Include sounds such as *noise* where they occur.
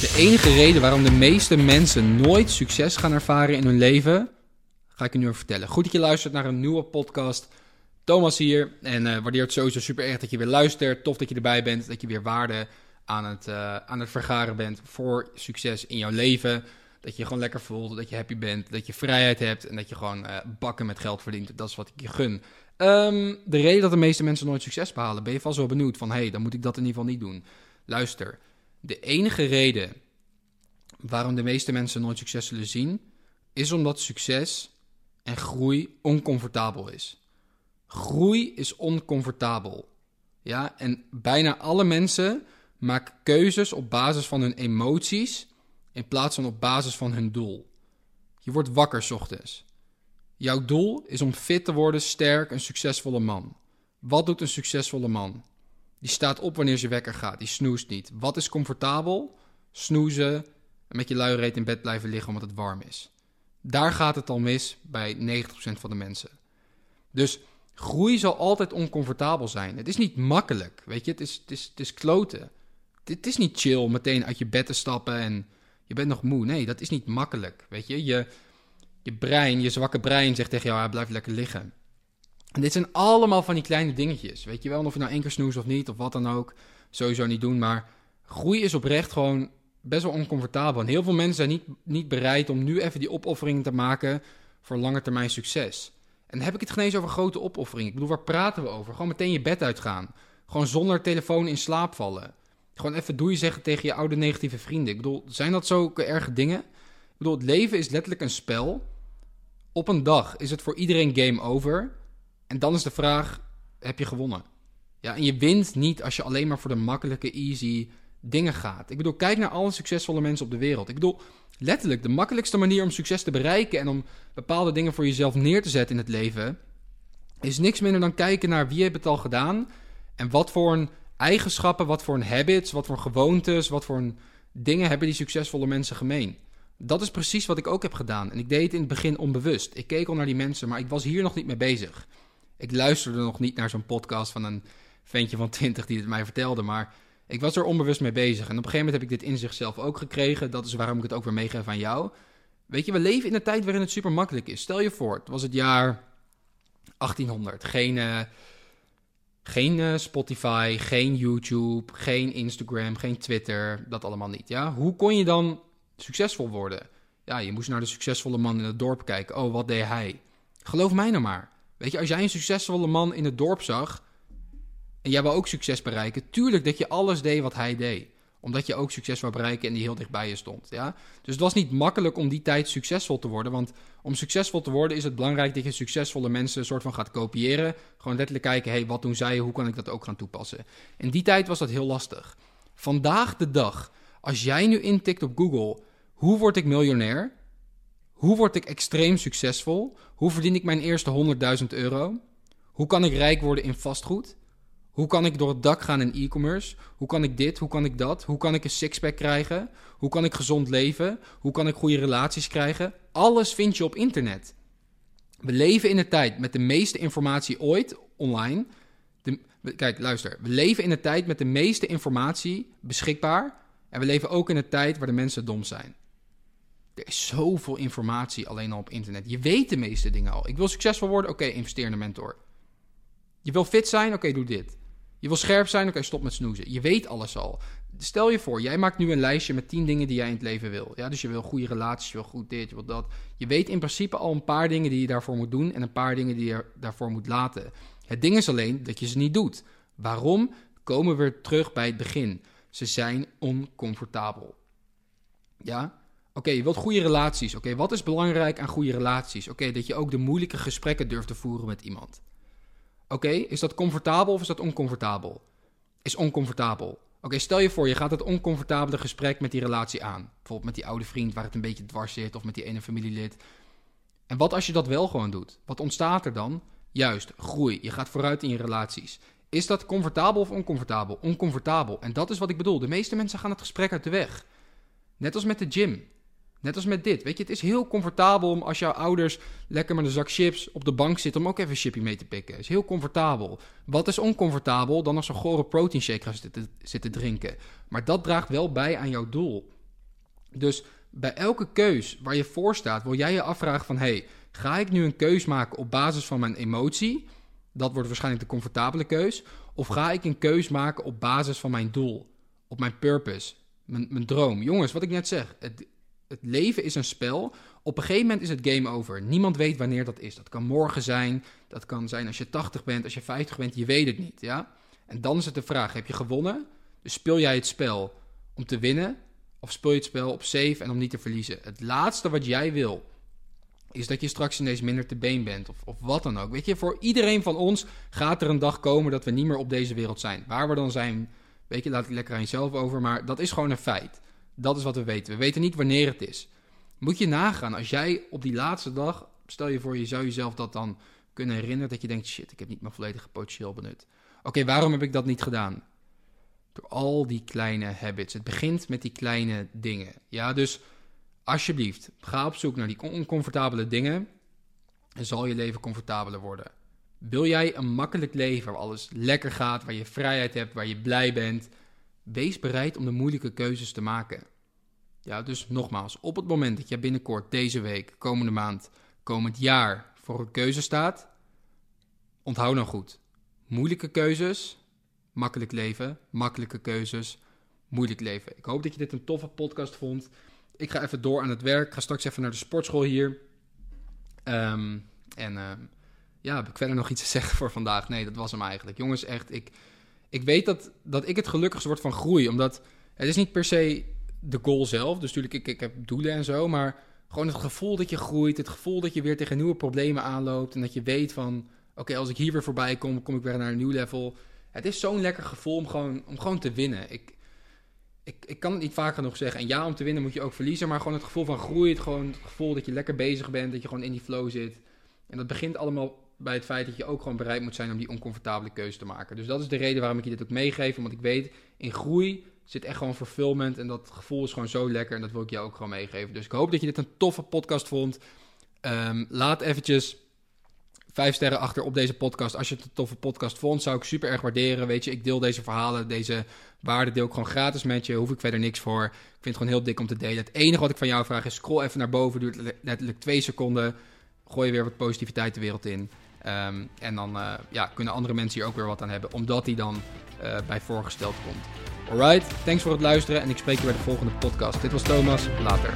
De enige reden waarom de meeste mensen nooit succes gaan ervaren in hun leven, ga ik je nu even vertellen. Goed dat je luistert naar een nieuwe podcast. Thomas hier. En uh, waardeer het sowieso super erg dat je weer luistert. Tof dat je erbij bent. Dat je weer waarde aan het, uh, aan het vergaren bent voor succes in jouw leven. Dat je je gewoon lekker voelt. Dat je happy bent. Dat je vrijheid hebt. En dat je gewoon uh, bakken met geld verdient. Dat is wat ik je gun. Um, de reden dat de meeste mensen nooit succes behalen. Ben je vast wel benieuwd van... Hé, hey, dan moet ik dat in ieder geval niet doen. Luister. De enige reden waarom de meeste mensen nooit succes zullen zien... is omdat succes en groei oncomfortabel is. Groei is oncomfortabel. Ja, en bijna alle mensen maken keuzes op basis van hun emoties in plaats van op basis van hun doel. Je wordt wakker s ochtends. Jouw doel is om fit te worden, sterk, een succesvolle man. Wat doet een succesvolle man? Die staat op wanneer zijn wekker gaat, die snoest niet. Wat is comfortabel? Snoezen en met je luiereet in bed blijven liggen omdat het warm is. Daar gaat het al mis bij 90% van de mensen. Dus groei zal altijd oncomfortabel zijn. Het is niet makkelijk, weet je. Het is, het is, het is kloten. Het is niet chill meteen uit je bed te stappen en je bent nog moe. Nee, dat is niet makkelijk, weet je. Je, je brein, je zwakke brein zegt tegen jou, ja, blijf lekker liggen. En dit zijn allemaal van die kleine dingetjes. Weet je wel, of je nou één keer of niet, of wat dan ook. Sowieso niet doen, maar groei is oprecht gewoon best wel oncomfortabel. En heel veel mensen zijn niet, niet bereid om nu even die opoffering te maken voor lange termijn succes. En dan heb ik het geen over grote opofferingen. Ik bedoel, waar praten we over? Gewoon meteen je bed uitgaan. Gewoon zonder telefoon in slaap vallen. Gewoon even doei zeggen tegen je oude negatieve vrienden. Ik bedoel, zijn dat zulke erge dingen? Ik bedoel, het leven is letterlijk een spel. Op een dag is het voor iedereen game over. En dan is de vraag, heb je gewonnen? Ja, en je wint niet als je alleen maar voor de makkelijke, easy dingen gaat. Ik bedoel, kijk naar alle succesvolle mensen op de wereld. Ik bedoel, letterlijk, de makkelijkste manier om succes te bereiken en om bepaalde dingen voor jezelf neer te zetten in het leven, is niks minder dan kijken naar wie heeft het al gedaan en wat voor een eigenschappen, wat voor een habits, wat voor gewoontes, wat voor dingen hebben die succesvolle mensen gemeen. Dat is precies wat ik ook heb gedaan. En ik deed het in het begin onbewust. Ik keek al naar die mensen, maar ik was hier nog niet mee bezig. Ik luisterde nog niet naar zo'n podcast van een ventje van 20 die het mij vertelde. Maar ik was er onbewust mee bezig. En op een gegeven moment heb ik dit inzicht zelf ook gekregen. Dat is waarom ik het ook weer meegeef aan jou. Weet je, we leven in een tijd waarin het super makkelijk is. Stel je voor, het was het jaar 1800. Geen, uh, geen uh, Spotify, geen YouTube, geen Instagram, geen Twitter. Dat allemaal niet. Ja? Hoe kon je dan succesvol worden? Ja, je moest naar de succesvolle man in het dorp kijken. Oh, wat deed hij? Geloof mij nou maar. Weet je, als jij een succesvolle man in het dorp zag en jij wil ook succes bereiken, tuurlijk dat je alles deed wat hij deed. Omdat je ook succes wou bereiken en die heel dichtbij je stond. Ja? Dus het was niet makkelijk om die tijd succesvol te worden. Want om succesvol te worden is het belangrijk dat je succesvolle mensen een soort van gaat kopiëren. Gewoon letterlijk kijken, hé, hey, wat doen zij, hoe kan ik dat ook gaan toepassen? In die tijd was dat heel lastig. Vandaag de dag, als jij nu intikt op Google, hoe word ik miljonair? Hoe word ik extreem succesvol? Hoe verdien ik mijn eerste 100.000 euro? Hoe kan ik rijk worden in vastgoed? Hoe kan ik door het dak gaan in e-commerce? Hoe kan ik dit? Hoe kan ik dat? Hoe kan ik een sixpack krijgen? Hoe kan ik gezond leven? Hoe kan ik goede relaties krijgen? Alles vind je op internet. We leven in een tijd met de meeste informatie ooit online. De, kijk, luister. We leven in een tijd met de meeste informatie beschikbaar. En we leven ook in een tijd waar de mensen dom zijn. Er is zoveel informatie alleen al op internet. Je weet de meeste dingen al. Ik wil succesvol worden? Oké, investeer in een mentor. Je wil fit zijn? Oké, doe dit. Je wil scherp zijn? Oké, stop met snoezen. Je weet alles al. Stel je voor, jij maakt nu een lijstje met 10 dingen die jij in het leven wil. Ja, dus je wil goede relaties, je wil goed dit, je wil dat. Je weet in principe al een paar dingen die je daarvoor moet doen en een paar dingen die je daarvoor moet laten. Het ding is alleen dat je ze niet doet. Waarom? Komen we terug bij het begin. Ze zijn oncomfortabel. Ja? Oké, je wilt goede relaties. Oké, wat is belangrijk aan goede relaties? Oké, dat je ook de moeilijke gesprekken durft te voeren met iemand. Oké, is dat comfortabel of is dat oncomfortabel? Is oncomfortabel. Oké, stel je voor, je gaat het oncomfortabele gesprek met die relatie aan. Bijvoorbeeld met die oude vriend waar het een beetje dwars zit of met die ene familielid. En wat als je dat wel gewoon doet? Wat ontstaat er dan? Juist, groei. Je gaat vooruit in je relaties. Is dat comfortabel of oncomfortabel? Oncomfortabel. En dat is wat ik bedoel. De meeste mensen gaan het gesprek uit de weg. Net als met de gym. Net als met dit. Weet je, het is heel comfortabel om als jouw ouders lekker met een zak chips op de bank zitten om ook even een mee te pikken. Is heel comfortabel. Wat is oncomfortabel dan als een gore protein shake gaan zitten, zitten drinken? Maar dat draagt wel bij aan jouw doel. Dus bij elke keus waar je voor staat, wil jij je afvragen van... hey, ga ik nu een keus maken op basis van mijn emotie? Dat wordt waarschijnlijk de comfortabele keus. Of ga ik een keus maken op basis van mijn doel? Op mijn purpose? Mijn, mijn droom? Jongens, wat ik net zeg. Het, het leven is een spel. Op een gegeven moment is het game over. Niemand weet wanneer dat is. Dat kan morgen zijn. Dat kan zijn als je 80 bent, als je 50 bent. Je weet het niet, ja? En dan is het de vraag, heb je gewonnen? Dus speel jij het spel om te winnen? Of speel je het spel op safe en om niet te verliezen? Het laatste wat jij wil, is dat je straks ineens minder te been bent. Of, of wat dan ook. Weet je, voor iedereen van ons gaat er een dag komen dat we niet meer op deze wereld zijn. Waar we dan zijn, weet je, laat ik lekker aan jezelf over. Maar dat is gewoon een feit. Dat is wat we weten. We weten niet wanneer het is. Moet je nagaan, als jij op die laatste dag, stel je voor, je zou jezelf dat dan kunnen herinneren, dat je denkt, shit, ik heb niet mijn volledige potentieel benut. Oké, waarom heb ik dat niet gedaan? Door al die kleine habits. Het begint met die kleine dingen. Ja, dus alsjeblieft, ga op zoek naar die oncomfortabele dingen en zal je leven comfortabeler worden. Wil jij een makkelijk leven waar alles lekker gaat, waar je vrijheid hebt, waar je blij bent? Wees bereid om de moeilijke keuzes te maken. Ja, dus nogmaals, op het moment dat je binnenkort deze week, komende maand, komend jaar voor een keuze staat, onthoud nou goed. Moeilijke keuzes, makkelijk leven. Makkelijke keuzes, moeilijk leven. Ik hoop dat je dit een toffe podcast vond. Ik ga even door aan het werk. Ga straks even naar de sportschool hier. Ehm, en uh, ja, heb ik verder nog iets te *laughs* zeggen voor vandaag? Nee, dat was hem eigenlijk. Jongens, echt, ik, ik weet dat, dat ik het gelukkigst word van groei. Omdat het is niet per se de goal zelf. Dus natuurlijk, ik, ik heb doelen en zo. Maar gewoon het gevoel dat je groeit. Het gevoel dat je weer tegen nieuwe problemen aanloopt. En dat je weet van, oké, als ik hier weer voorbij kom, kom ik weer naar een nieuw level. Het is zo'n lekker gevoel om gewoon, om gewoon te winnen. Ik, ik, ik kan het niet vaak genoeg zeggen. En ja, om te winnen moet je ook verliezen. Maar gewoon het gevoel van groei. Het, gewoon het gevoel dat je lekker bezig bent. Dat je gewoon in die flow zit. En dat begint allemaal bij het feit dat je ook gewoon bereid moet zijn om die oncomfortabele keuze te maken. Dus dat is de reden waarom ik je dit ook meegeef. Want ik weet, in groei zit echt gewoon fulfillment. En dat gevoel is gewoon zo lekker. En dat wil ik jou ook gewoon meegeven. Dus ik hoop dat je dit een toffe podcast vond. Um, laat eventjes vijf sterren achter op deze podcast. Als je het een toffe podcast vond, zou ik super erg waarderen. Weet je, ik deel deze verhalen, deze waarden deel ik gewoon gratis met je. Hoef ik verder niks voor. Ik vind het gewoon heel dik om te delen. Het enige wat ik van jou vraag is, scroll even naar boven. Duurt letterlijk twee seconden. Gooi weer wat positiviteit de wereld in. Um, en dan uh, ja, kunnen andere mensen hier ook weer wat aan hebben, omdat die dan uh, bij voorgesteld komt. Alright, thanks voor het luisteren en ik spreek je bij de volgende podcast. Dit was Thomas, later.